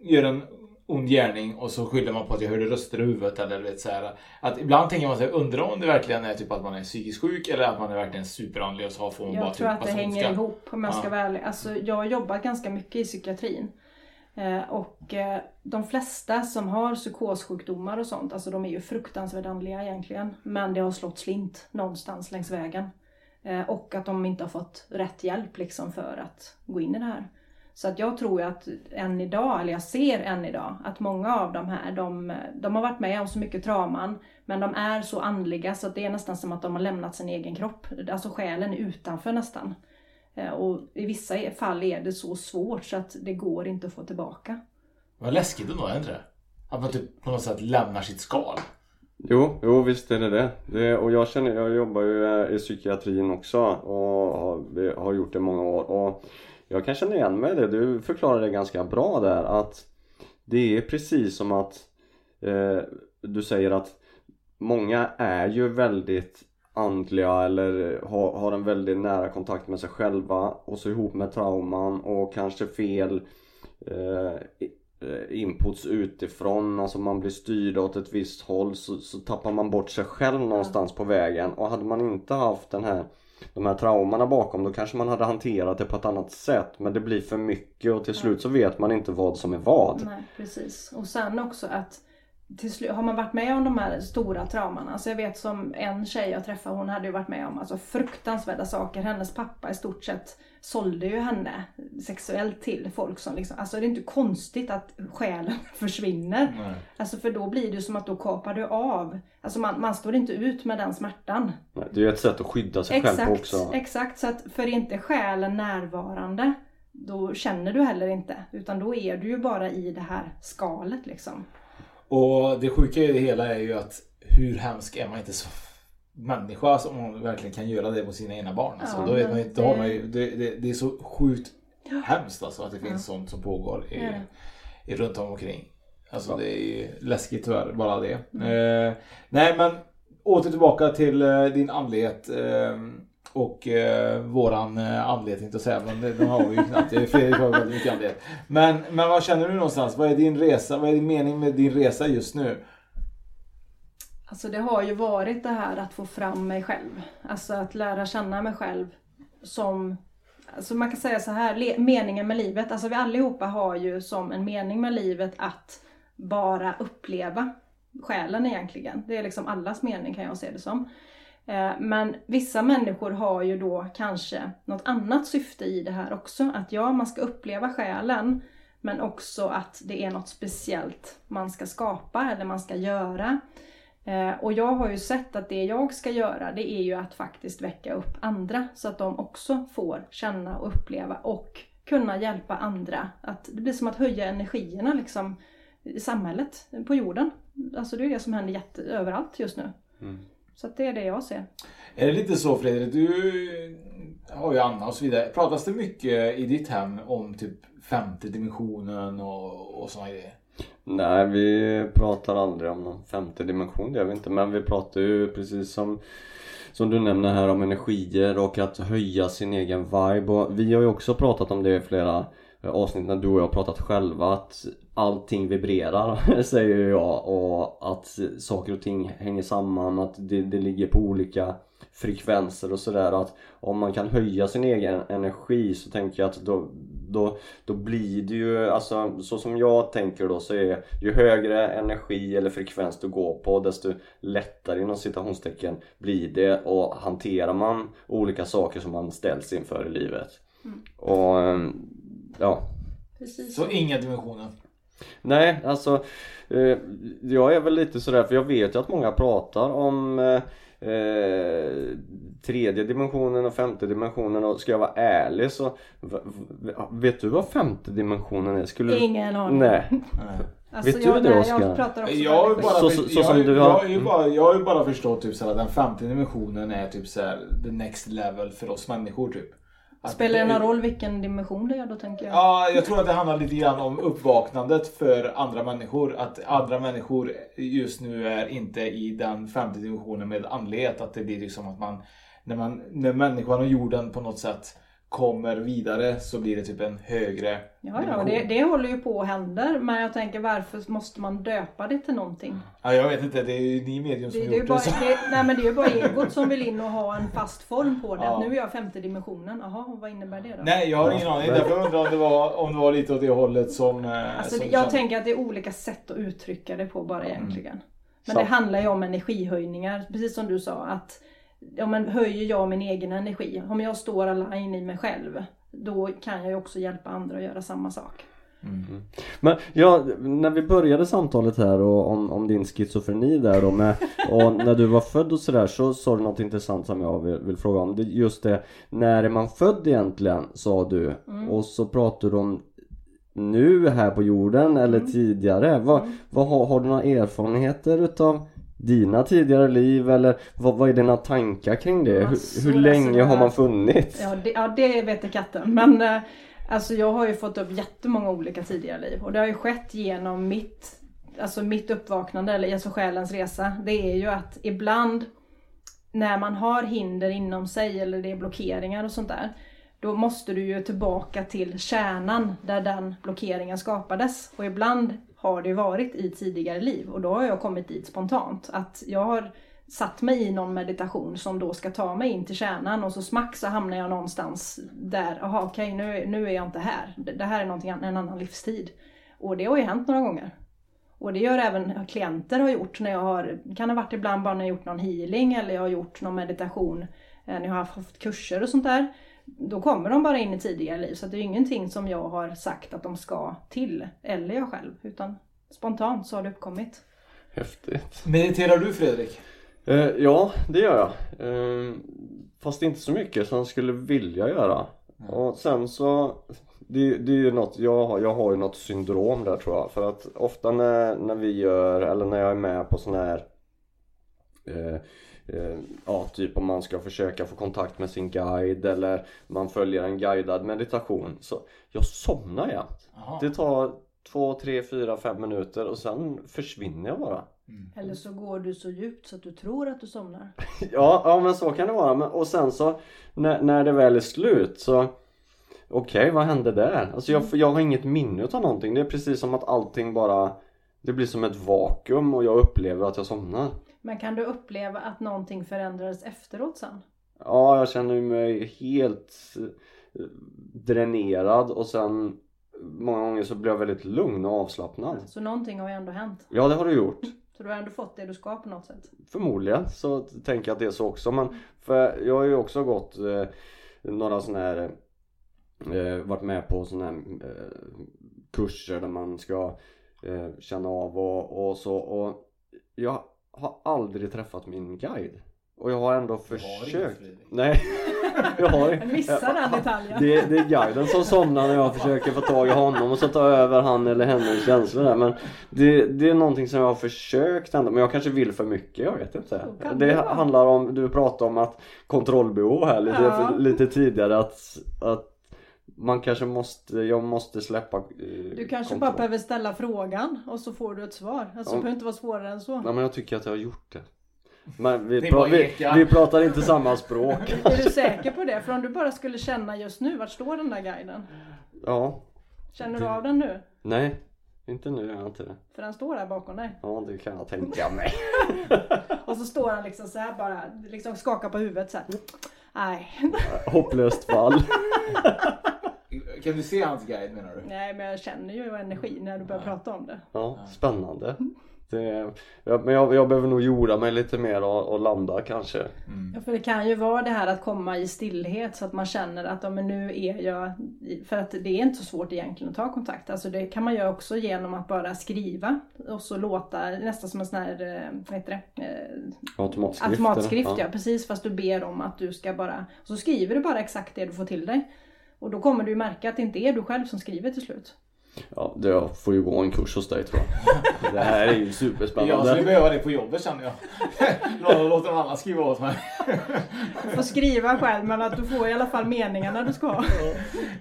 gör en ond gärning och så skyller man på att jag hörde röster i huvudet eller vet så här, Att ibland tänker man sig, undrar om det verkligen är typ att man är psykiskt sjuk eller att man är verkligen superandlig och så får man Jag bara tror typ att det hänger ondska. ihop om jag ska Ja. vara ärlig. Alltså, jag har jobbat ganska mycket i psykiatrin. Eh, och eh, de flesta som har psykossjukdomar och sånt, alltså de är ju fruktansvärt andliga egentligen. Men det har slått slint någonstans längs vägen. Eh, och att de inte har fått rätt hjälp liksom för att gå in i det här. Så att jag tror ju att än idag, eller jag ser än idag, att många av de här, de, de har varit med om så mycket trauman, men de är så andliga så att det är nästan som att de har lämnat sin egen kropp. Alltså själen är utanför nästan. Eh, Och i vissa fall är det så svårt så att det går inte att få tillbaka. Vad läskigt ändå, är inte det? Att man typ på något sätt lämnar sitt skal. Jo, jo visst är det det. det och jag känner, jag jobbar ju eh, i psykiatrin också och har, har gjort det i många år. Och jag kan känna igen mig i det. Du förklarade det ganska bra där att det är precis som att eh, du säger att många är ju väldigt andliga eller har, har en väldigt nära kontakt med sig själva och så ihop med trauman och kanske fel eh, eh, inputs utifrån, alltså man blir styrd åt ett visst håll så, så tappar man bort sig själv någonstans på vägen. Och hade man inte haft den här de här traumorna bakom då kanske man hade hanterat det på ett annat sätt men det blir för mycket och till slut så vet man inte vad som är vad. Nej, precis. Och sen också att till har man varit med om de här stora trauman, alltså jag vet som en tjej jag träffade, hon hade ju varit med om alltså fruktansvärda saker. Hennes pappa i stort sett sålde ju henne sexuellt till folk som liksom, alltså det är inte konstigt att själen [laughs] försvinner. Nej. Alltså för då blir det som att då kapar du av, alltså man, man står inte ut med den smärtan. Nej, Det är ju ett sätt att skydda sig själv på också. Exakt, så att för inte själen närvarande då känner du heller inte. Utan då är du ju bara i det här skalet liksom. Och det sjuka i det hela är ju att hur hemsk är man inte som människa som man verkligen kan göra det mot sina egna barn. Alltså, Ja, då vet man, ju- då har det- man ju, det, det, det är så sjukt hemskt alltså att det finns Ja. sånt som pågår i, Ja. i runt om omkring. Alltså det är ju läskigt tyvärr, bara det. Mm. Eh, nej men åter tillbaka till eh, din andlighet. Eh, och eh, våran eh, anledning att säga, men det, de har vi ju knappt. Det är Fredrik har väldigt mycket anledning. Men, men vad känner du någonstans? Vad är din resa? Vad är din mening med din resa just nu? Alltså det har ju varit det här att få fram mig själv. Alltså att lära känna mig själv som Alltså man kan säga så här, meningen med livet. Alltså vi allihopa har ju som en mening med livet att bara uppleva själen egentligen. Det är liksom allas mening kan jag se det som. Eh, men vissa människor har ju då kanske något annat syfte i det här också. Att ja, man ska uppleva själen. Men också att det är något speciellt man ska skapa eller man ska göra. Eh, och jag har ju sett att det jag ska göra det är ju att faktiskt väcka upp andra så att de också får känna och uppleva och kunna hjälpa andra. Att det blir som att höja energierna liksom i samhället, på jorden. Alltså det är det som händer jätte, överallt just nu. Mm. Så att det är det jag ser. Är det lite så Fredrik, du har ju Anna och så vidare. Pratas det mycket i ditt hem om typ femte dimensionen och, och sådana grejer? Nej, vi pratar aldrig om någon femte dimension, det gör vi inte. Men vi pratar ju precis som, som du nämner här om energier och att höja sin egen vibe. Och vi har ju också pratat om det i flera avsnitt när du och jag pratat själva att allting vibrerar [laughs] säger jag och att saker och ting hänger samman, att det, det ligger på olika frekvenser och sådär att om man kan höja sin egen energi så tänker jag att då, då, då blir det ju, alltså så som jag tänker då så är ju högre energi eller frekvens du går på desto lättare inom citationstecken blir det och hanterar man olika saker som man ställs inför i livet. Mm. Och ehm, ja, Precis. Så inga dimensioner? Nej, alltså eh, jag är väl lite sådär för jag vet ju att många pratar om eh, eh, tredje dimensionen och femte dimensionen och ska jag vara ärlig så vet du vad femte dimensionen är? Skulle du- Ingen aning. Nej. Alltså, vet jag- du det Oskar? jag pratar också Jag har ju väldigt bara, Så- så, så- så jag, som jag, du jag, har- ju bara, jag har ju bara förstått typ såhär, den femte dimensionen är typ såhär the next level för oss människor typ. Spelar det någon roll vilken dimension det är då tänker jag? Ja, jag tror att det handlar lite grann om uppvaknandet för andra människor. Att andra människor just nu är inte i den femte dimensionen med andlighet. Att det blir liksom att man, när, man, när människan och jorden på något sätt kommer vidare så blir det typ en högre Ja, ja, det, det håller ju på och händer. Men jag tänker varför måste man döpa det till någonting? Ja, jag vet inte, det är ju ni medium som Det, har det, är gjort bara, det. nej men det är ju bara egot som vill in och ha en fast form på det. Ja. Nu är jag femte dimensionen. Jaha, vad innebär det då? Nej, jag har ingen aning. Därför undrar om det var, om det var lite åt det hållet som... eh, Alltså, som jag kände- tänker att det är olika sätt att uttrycka det på bara Mm. egentligen. Men Så- det handlar ju om energihöjningar. Precis som du sa att ja, men höjer jag min egen energi. Om jag står align i mig själv. Då kan jag ju också hjälpa andra att göra samma sak. Men ja, när vi började samtalet här och om, om din schizofreni där då med [laughs] och när du var född och sådär så sa du något intressant som jag vill, vill fråga om. Det, just det, när är man född egentligen sa du Mm. och så pratar du om nu här på jorden eller Mm. tidigare. Vad, vad har, har du några erfarenheter utav dina tidigare liv eller vad, vad är dina tankar kring det? Hur, hur länge har man funnits? Ja det, ja, det vet katten. Men eh, alltså jag har ju fått upp jättemånga olika tidigare liv. Och det har ju skett genom mitt, alltså mitt uppvaknande, eller alltså själens resa. Det är ju att ibland när man har hinder inom sig eller det är blockeringar och sånt där. Då måste du ju tillbaka till kärnan där den blockeringen skapades. Och ibland har det ju varit i tidigare liv och då har jag kommit dit spontant. Att jag har satt mig i någon meditation som då ska ta mig in till kärnan och så smack så hamnar jag någonstans där, jaha okej nu, nu är jag inte här. Det här är någonting, en annan livstid. Och det har ju hänt några gånger. Och det gör även klienter har gjort när jag har, kan ha varit ibland bara när jag har gjort någon healing eller jag har gjort någon meditation, eh, när jag har haft kurser och sånt där. Då kommer de bara in i tidigare liv så det är ingenting som jag har sagt att de ska till, eller jag själv, utan spontant så har det uppkommit. Häftigt. Mediterar du Fredrik? Eh, ja, det gör jag. Eh, fast inte så mycket som jag skulle vilja göra. Och sen så det, det är ju något, jag, har- jag har ju något syndrom där tror jag. För att ofta när, när vi gör, eller när jag är med på sån här eh, Ja, typ om man ska försöka få kontakt med sin guide eller man följer en guidad meditation. Så jag somnar jämt. Jaha. Det tar två, tre, fyra, fem minuter och sen försvinner jag bara. Eller så går du så djupt så att du tror att du somnar. [laughs] Ja, ja men så kan det vara. Men, och sen så när, när det väl är slut så Okej, vad hände där? Alltså jag, jag har inget minne av någonting. Det är precis som att allting bara Det blir som ett vakuum och jag upplever att jag somnar. Men kan du uppleva att någonting förändrades efteråt sen? Ja, jag känner mig helt eh, dränerad och sen Många gånger så blir jag väldigt lugn och avslappnad. Så någonting har ju ändå hänt. Ja, det har du gjort. Så du har ändå fått det du ska på något sätt. Förmodligen så tänker jag att det är så också men för jag har ju också gått eh, några sådana här eh, varit med på sådana här eh, kurser där man ska eh, känna av och, och så och jag har aldrig träffat min guide. Och jag har ändå försökt. Nej. [laughs] Jag har Jag missar den detaljen. det, det är guiden som somnar när jag försöker få tag i honom och så ta över han eller hennes känslor där. Men det, det är någonting som jag har försökt ändå. Men jag kanske vill för mycket, jag vet inte. Det handlar om, du pratade om att kontrollbehov här lite, Ja. lite tidigare. Att, att man kanske måste, jag måste släppa eh, Du kanske kontroll. bara behöver ställa frågan och så får du ett svar. Alltså det Ja. behöver inte vara svårare än så. Nej men jag tycker att jag har gjort det Men vi, Det pra, vi, vi pratar inte samma språk [laughs] Är du säker på det? För om du bara skulle känna just nu, vart står den där guiden? Ja Känner du av den nu? Nej, inte nu gör jag inte det För den står där bakom dig. Ja det kan jag tänka mig [laughs] Och så står han liksom så här bara, liksom skakar på huvudet så här. Nej. [laughs] Hopplöst fall Kan du se hans guide menar du? Nej men jag känner ju energi när du börjar prata om det. Ja, spännande Det, ja, men jag, jag behöver nog jorda mig lite mer och, och landa kanske. Ja, för det kan ju vara det här att komma i stillhet så att man känner att ja, men nu är jag... För att det är inte så svårt egentligen att ta kontakt. Alltså det kan man göra också genom att bara skriva och så låta nästan som en sån här, eh, vad heter det? Eh, Automatskrift. Automatskrift eller? ja, precis fast du ber om att du ska bara... Så skriver du bara exakt det du får till dig. Och då kommer du ju märka att det inte är du själv som skriver till slut. Ja, det, jag får ju gå en kurs hos dig tror jag. [laughs] Det här är ju Jag superspännande. skulle behöva det på jobbet känner jag. Låt- [laughs] Låt någon annan skriva åt mig. Du får skriva själv men att du får i alla fall meningarna du ska ha.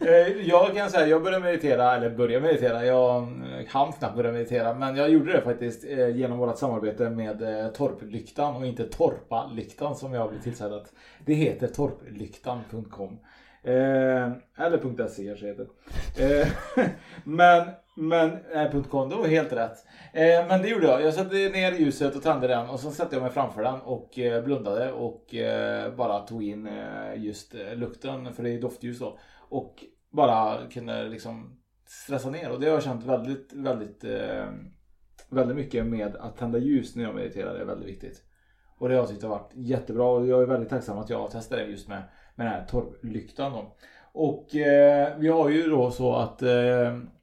Eh, Jag kan säga, jag började meditera, eller började meditera, jag eh, hann knappt börja meditera, men jag gjorde det faktiskt eh, genom vårt samarbete med Torplyktan och inte Torpalyktan som jag blev tillsagd Det heter torplyktan.com. Eh, eller .se kanske heter. Eh, [laughs] men men nej .com, det var helt rätt. Eh, men det gjorde jag. Jag satte ner ljuset och tände den och så satte jag mig framför den och eh, blundade och eh, bara tog in eh, just eh, lukten, för det är doftljus då. Och bara kunde liksom stressa ner och det har jag känt väldigt, väldigt, väldigt mycket med att tända ljus när jag mediterar. Det är väldigt viktigt. Och det har jag tyckt har varit jättebra och jag är väldigt tacksam att jag testade det just med, med den här torrlyktan då. Och eh, vi har ju då så att, eh,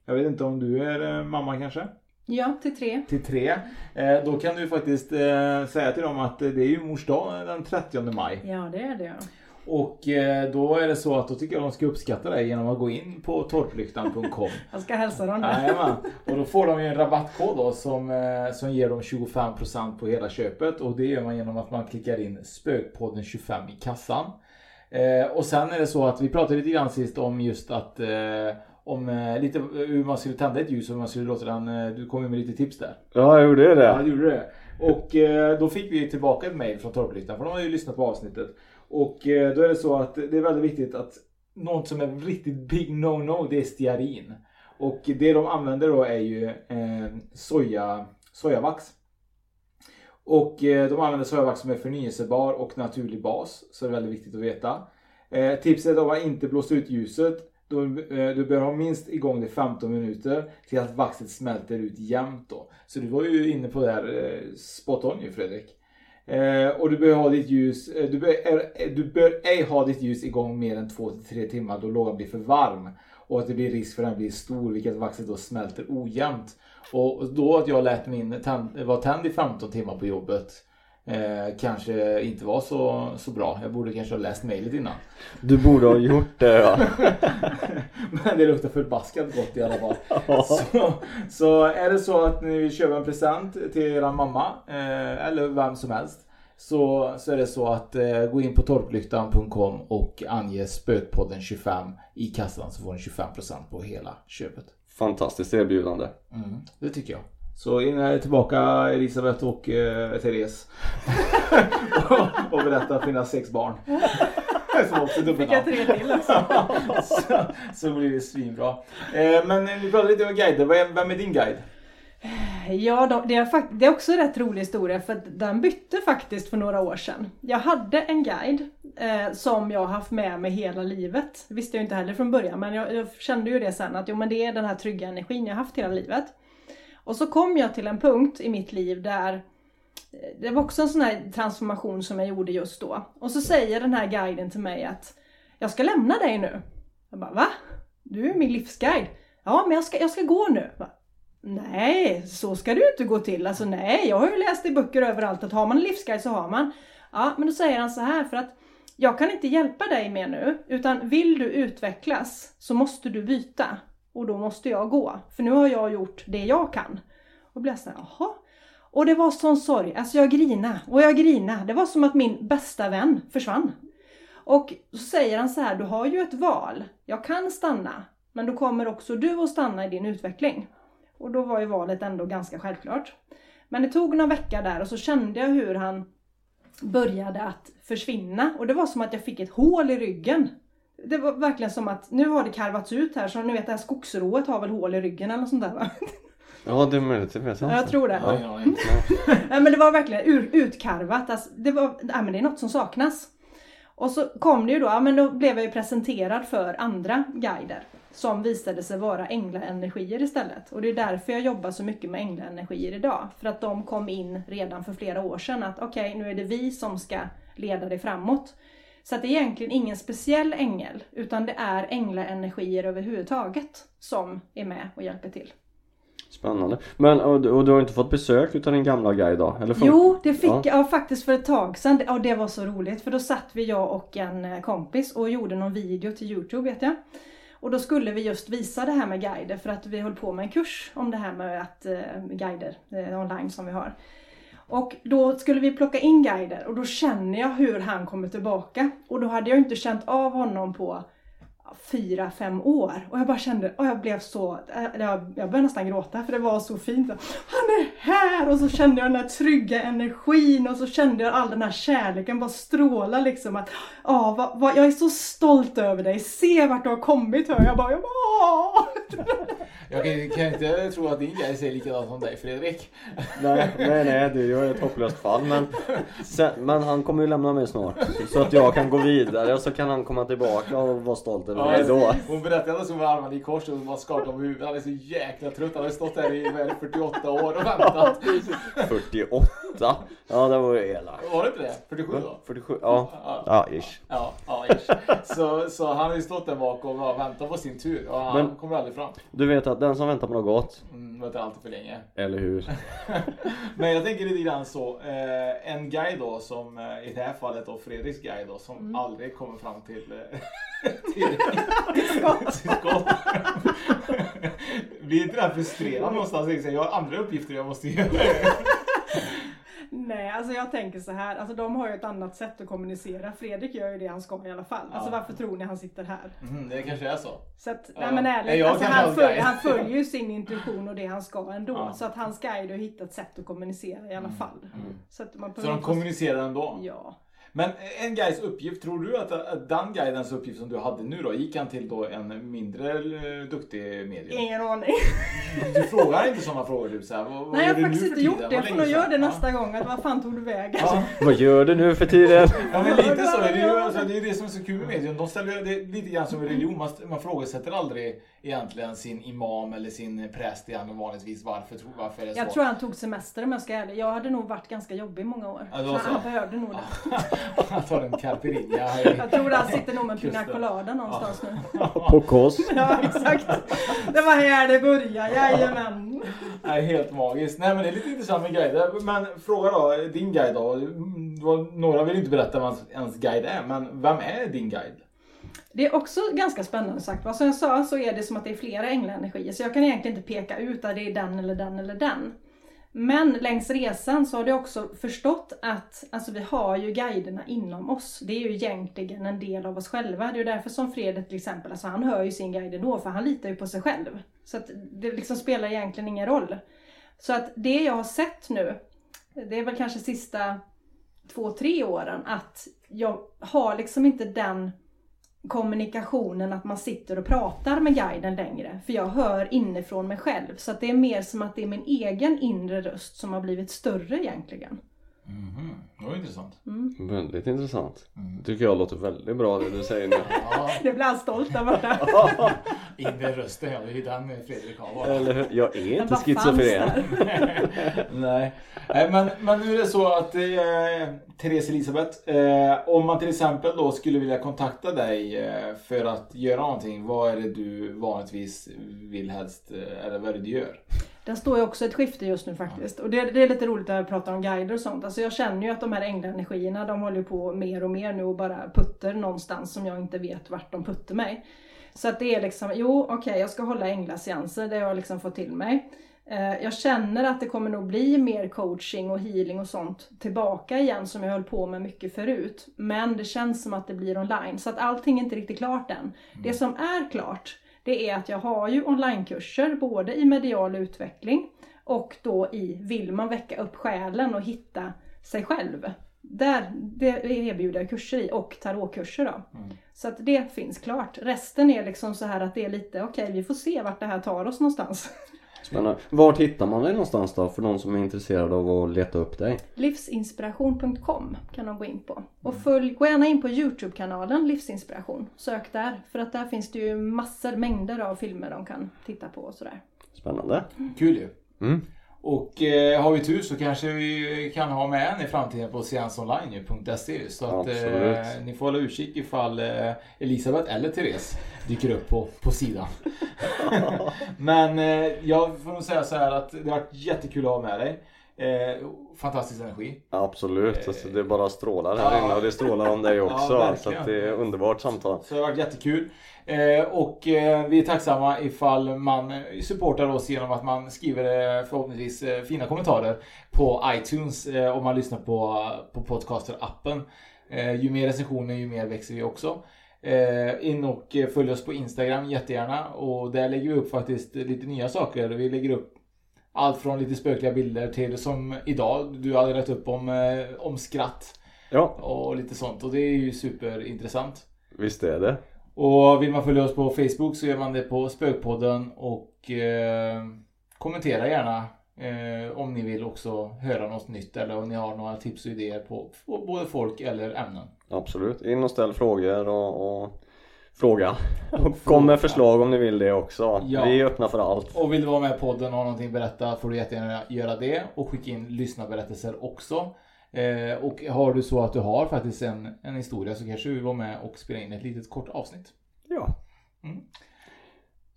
jag vet inte om du är eh, mamma kanske? Ja, till tre. Till tre. Eh, då kan du faktiskt eh, säga till dem att eh, det är ju mors dag den 30 maj. Ja, det är det ja. Och då är det så att då tycker jag de ska uppskatta det genom att gå in på torplyktan.com. [laughs] Jag ska hälsa dem det. Och då får de ju en rabattkod då som, som ger dem 25% på hela köpet. Och det gör man genom att man klickar in spökpodden 25 i kassan. Eh, och sen är det så att vi pratade lite grann sist om just att eh, om eh, lite hur man skulle tända ett ljus och man skulle låta den. Eh, du kom ju med lite tips där. Ja, jag gjorde det. Ja, du gjorde det. Och eh, då fick vi tillbaka ett mail från Torplyktan för de har ju lyssnat på avsnittet. Och eh, då är det så att det är väldigt viktigt att något som är riktigt big no-no det är stearin. Och det de använder då är ju soja, sojavax. Och eh, de använder sojavax som är förnyelsebar och naturlig bas. Så det är väldigt viktigt att veta. Eh, tipset är att inte blåsa ut ljuset. Eh, du bör ha minst igång det 15 minuter till att vaxet smälter ut jämnt då. Så du var ju inne på det här eh, spot on ju Fredrik. Eh, och du bör ha ditt ljus, eh, du, bör, eh, du bör ej ha ditt ljus igång mer än 2-3 timmar då lågan blir för varm. Och att det blir risk för att den blir stor vilket vaxet då smälter ojämnt. Och då att jag lät min tänd, vara tänd i 15 timmar på jobbet eh, kanske inte var så, så bra. Jag borde kanske ha läst mejlet innan. Du borde ha gjort det ja. [laughs] Men det luktar förbaskat gott i alla fall. [laughs] Ja. så, så är det så att ni vill köpa en present till er mamma eh, eller vem som helst. Så, så är det så att eh, gå in på torplyktan.com och ange spökpodden 25 i kassan så får ni 25% på hela köpet. Fantastiskt erbjudande. Mm, det tycker jag. Så in här tillbaka Elisabeth och eh, Therese. och, [laughs] och berätta för dina sex barn. [laughs] Som också. Fick jag tre till också. [laughs] så, så blir det svinbra. Eh, men vi pratade lite om guider. Vad är- Vem är din guide? Ja, det, är det är också en rätt rolig historia för den bytte faktiskt för några år sedan. Jag hade en guide eh, som jag har haft med mig hela livet. Det visste jag inte heller från början men jag, jag kände ju det sen att jo, men det är den här trygga energin jag har haft hela livet. Och så kom jag till en punkt i mitt liv där eh, det var också en sån här transformation som jag gjorde just då. Och så säger den här guiden till mig att jag ska lämna dig nu. Jag bara va? Du är min livsguide. Ja men jag ska, jag ska gå nu. Jag Nej, så ska det ju inte gå till. Alltså nej, jag har ju läst i böcker överallt att har man en livsguide så har man. Ja, men då säger han så här för att jag kan inte hjälpa dig mer nu, utan vill du utvecklas så måste du byta. Och då måste jag gå, för nu har jag gjort det jag kan. Och blir jag jaha. Och det var sån sorg, alltså jag grina och jag grina. Det var som att min bästa vän försvann. Och så säger han så här, du har ju ett val. Jag kan stanna, men då kommer också du att stanna i din utveckling. Och då var ju valet ändå ganska självklart. Men det tog några veckor där och så kände jag hur han började att försvinna. Och det var som att jag fick ett hål i ryggen. Det var verkligen som att nu har det karvats ut här, så ni vet det här skogsrået har väl hål i ryggen eller något sånt där va? Ja det är möjligt, det vet jag Ja, jag tror det. Ja. Nej men det var verkligen ur, utkarvat. Alltså, det, var, nej, men det är något som saknas. Och så kom det ju då, ja, men då blev jag ju presenterad för andra guider. Som visade sig vara änglaenergier istället. Och det är därför jag jobbar så mycket med änglaenergier idag. För att de kom in redan för flera år sedan att okej, okay, nu är det vi som ska leda dig framåt. Så att det är egentligen ingen speciell ängel, utan det är änglaenergier överhuvudtaget som är med och hjälper till. Spännande. Men och, och du har inte fått besök utav din gamla guide då? Eller för... Jo, det fick ja. jag faktiskt för ett tag sedan. Och det var så roligt för då satt vi jag och en eh, kompis och gjorde någon video till Youtube vet jag. Och då skulle vi just visa det här med guider för att vi höll på med en kurs om det här med att, eh, guider eh, online som vi har. Och då skulle vi plocka in guider och då känner jag hur han kommer tillbaka. Och då hade jag inte känt av honom på fyra, fem år. Och jag bara kände, och jag blev så, jag, jag började nästan gråta för det var så fint. Han är här! Och så kände jag den här trygga energin och så kände jag all den här kärleken bara stråla liksom. Att, ah, vad, vad, jag är så stolt över dig, se vart du har kommit hör jag bara. Jag bara Jag kan, kan inte tro att din grej säger likadant som dig Fredrik. Nej, nej, nej du är ett hopplöst fall. Men, sen, men han kommer ju lämna mig snart. Så att jag kan gå vidare och så kan han komma tillbaka och vara stolt över mig då. Hon berättade att hon med armarna i kors och var skakad om huvudet. Han är så jäkla trött. Han har stått här i 48 år och väntat. [laughs] 48? Ja det var ju elakt. Var det inte det? 47 då? 47, ja. Ja, ish. Ja, ja ish. Så, så han har ju stått där bak och väntat på sin tur och han Men, kommer aldrig fram. Du vet att den som väntar på något gott mm, väntar alltid för länge. Eller hur? [laughs] Men jag tänker lite grann så. Eh, en guide då som eh, i det här fallet då Fredriks guide då som mm. aldrig kommer fram till eh, till, till skott. Blir inte det här frustrerande någonstans? Jag har andra uppgifter jag måste göra. Nej, alltså jag tänker så här. Alltså de har ju ett annat sätt att kommunicera. Fredrik gör ju det han ska i alla fall. Alltså, ja. Alltså varför tror ni han sitter här? Mm, det kanske är så. Så att, ja. nej men ärligt. Alltså, han, följer, han följer ju sin intuition och det han ska ändå. Ja. Så att hans guide har hittat ett sätt att kommunicera i alla mm. fall. Mm. Så, att man så de kommunicerar ändå? Ja. Men en guides uppgift, tror du att, att den guidens uppgift som du hade nu då, gick han till då en mindre eh, duktig medium? Ingen aning. Du frågar inte sådana frågor du så här, vad, Nej jag har faktiskt inte gjort det, jag får nog göra det nästa ja. gång. Att vad fan tog du vägen? Ja. vad gör du nu för tiden? Ja men lite så är det ju. Alltså, det är det som är så kul med medium. De ställer det lite grann som religion. Man, man frågasätter aldrig egentligen sin imam eller sin präst igen vanligtvis varför, varför är det så. Jag tror han tog semester om jag ska ärlig. Jag hade nog varit ganska jobbig i många år. Ja, så han behövde nog det. [laughs] han tar en caipirinha. Jag tror han sitter nog med en pina colada någonstans nu. [laughs] På Kos. [laughs] Ja exakt. Det var här det började, jajamän. Nej, helt magiskt. Nej men det är lite intressant med guider. Men fråga då, din guide då. Några vill inte berätta vad ens guide är, men vem är din guide? Det är också ganska spännande sagt. Vad som jag sa så är det som att det är flera änglaenergier. Så jag kan egentligen inte peka ut att det är den eller den eller den. Men längs resan så har jag också förstått att alltså vi har ju guiderna inom oss. Det är ju egentligen en del av oss själva. Det är ju därför som Fredrik till exempel, alltså han hör ju sin guide ändå för han litar ju på sig själv. Så att det liksom spelar egentligen ingen roll. Så att det jag har sett nu, det är väl kanske sista två, tre åren, att jag har liksom inte den kommunikationen att man sitter och pratar med guiden längre. För jag hör inifrån mig själv. Så att det är mer som att det är min egen inre röst som har blivit större egentligen. Mm, det var intressant. Mm. Väldigt intressant. Mm. Tycker jag låter väldigt bra det du säger nu. [laughs] ja. Det blir han stolt över. [laughs] Inre rösten, ja det är ju den Fredrik har. Eller Jag är inte schizofren. [laughs] Nej. Men, men nu är det så att eh, Therese Elisabeth, eh, om man till exempel då skulle vilja kontakta dig eh, för att göra någonting, vad är det du vanligtvis vill helst, eh, eller vad är det du gör? Där står ju också ett skifte just nu faktiskt. Och det, det är lite roligt när jag pratar om guider och sånt. Alltså jag känner ju att de här änglaenergierna de håller på mer och mer nu och bara putter någonstans som jag inte vet vart de putter mig. Så att det är liksom, jo okej okay, jag ska hålla änglaseanser, det har jag liksom fått till mig. Eh, jag känner att det kommer nog bli mer coaching och healing och sånt tillbaka igen som jag höll på med mycket förut. Men det känns som att det blir online så att allting är inte riktigt klart än. Mm. Det som är klart det är att jag har ju onlinekurser både i medial utveckling och då i vill man väcka upp själen och hitta sig själv. Där, det erbjuder jag kurser i och tarotkurser då. Mm. Så att det finns klart. Resten är liksom så här att det är lite okej okay, vi får se vart det här tar oss någonstans. [laughs] Spännande. Vart hittar man dig någonstans då för någon som är intresserad av att leta upp dig? Livsinspiration.com kan de gå in på. Och följ, gå gärna in på Youtube-kanalen Livsinspiration. Sök där. För att där finns det ju massor, mängder av filmer de kan titta på och sådär. Spännande. Kul ju. Mm. Och eh, har vi tur så kanske vi kan ha med en i framtiden på seansonline.se Så att eh, ni får hålla utkik ifall eh, Elisabeth eller Therese dyker upp på, på sidan. [laughs] [laughs] Men eh, jag får nog säga så här att det har varit jättekul att ha med dig. Eh, fantastisk energi. Absolut, alltså, det bara strålar här Ja. inne och det strålar om dig [laughs] också. Ja, så det är underbart samtal. Så det har varit jättekul. Eh, och eh, vi är tacksamma ifall man eh, supportar oss genom att man skriver eh, förhoppningsvis eh, fina kommentarer på iTunes eh, om man lyssnar på, på podcaster-appen. Eh, ju mer recensioner ju mer växer vi också. Eh, in och eh, följ oss på Instagram jättegärna och där lägger vi upp faktiskt lite nya saker. Vi lägger upp allt från lite spökliga bilder till som idag, du hade rätt upp om, eh, om skratt. Ja. Och lite sånt och det är ju superintressant. Visst är det. Och vill man följa oss på Facebook så gör man det på Spökpodden och eh, kommentera gärna eh, om ni vill också höra något nytt eller om ni har några tips och idéer på, på både folk eller ämnen. Absolut. In och ställ frågor och, och fråga. [laughs] Och kom med förslag om ni vill det också. Ja. Vi är öppna för allt. Och vill du vara med i podden och ha någonting att berätta får du jättegärna göra det och skicka in lyssnarberättelser också. Eh, och har du så att du har faktiskt en, en historia så kanske du vill vara med och spela in ett litet kort avsnitt. Ja. Mm.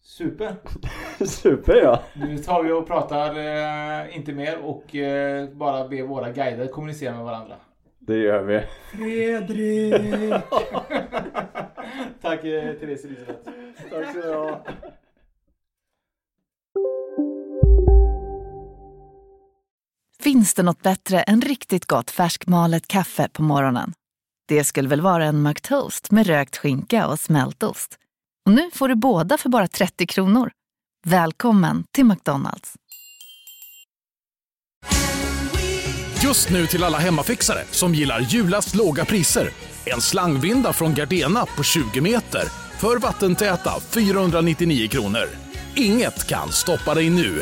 Super! [laughs] Super ja! Nu tar vi och pratar eh, inte mer och eh, bara ber våra guider kommunicera med varandra. Det gör vi. Fredrik! [laughs] [laughs] Tack eh, Therese Elisabeth. Tack så du ha. Finns det något bättre än riktigt gott färskmalet kaffe på morgonen? Det skulle väl vara en McToast med rökt skinka och smältost. Och nu får du båda för bara 30 kronor. Välkommen till McDonalds. Just nu till alla hemmafixare som gillar julast låga priser. En slangvinda från Gardena på 20 meter för vattentäta 499 kronor. Inget kan stoppa dig nu.